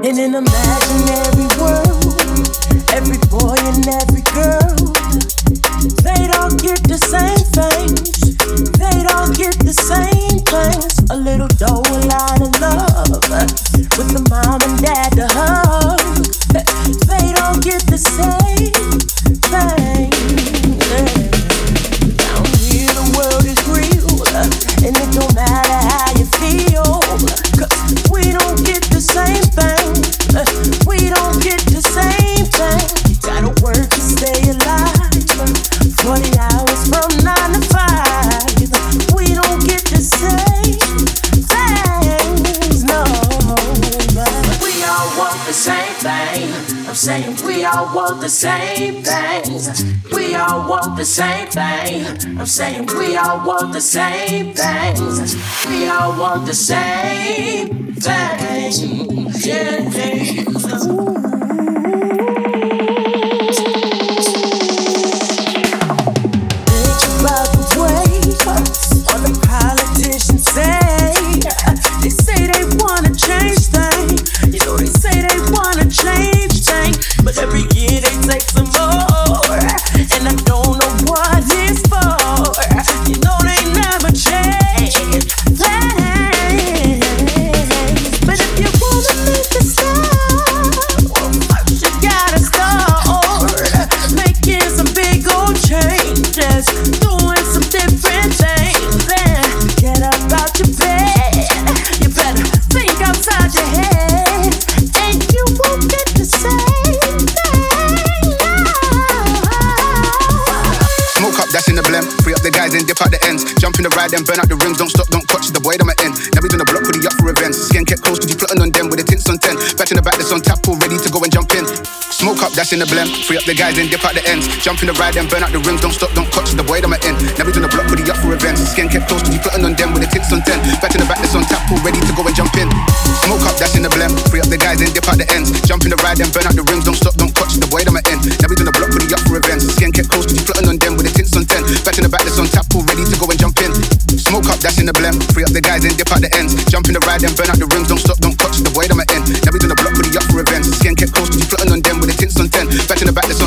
In an imaginary world, every boy and every girl, they don't get the same things. They don't get the same things. A little dough, a lot of love, with the mom and dad. Thing. I'm saying we all want the same things. We all want the same thing. I'm saying we all want the same things. We all want the same things. Yeah, yeah. Ride and burn out the rims. Don't stop, don't touch the boy, I'm end. Now we on the block the up for events. Skin kept close, cause you plotting on them with the tints on 10. Back in the back, that's on tap, all ready to go and jump in. Smoke up, that's in the blend. Free up the guys and dip out the ends. Jump in the ride and burn out the rims. Don't stop, don't touch the boy, I'm end. Now we on the block the up for events. Skin kept close, cause you plotting on them with the tints on 10. Back in the back, that's on tap, all ready to go and jump in. Smoke up, that's in the blend. Free up the guys and dip out the ends. Jump in the ride and burn out the rims. Don't stop, them. Free up the guys and dip out the ends. Jump in the ride and burn out the rims. Don't stop, don't clutch the void I'm at end. Now we done the block with the up for events. Skin kept close, cause you plotting on them with the tints on 10. Back the back, the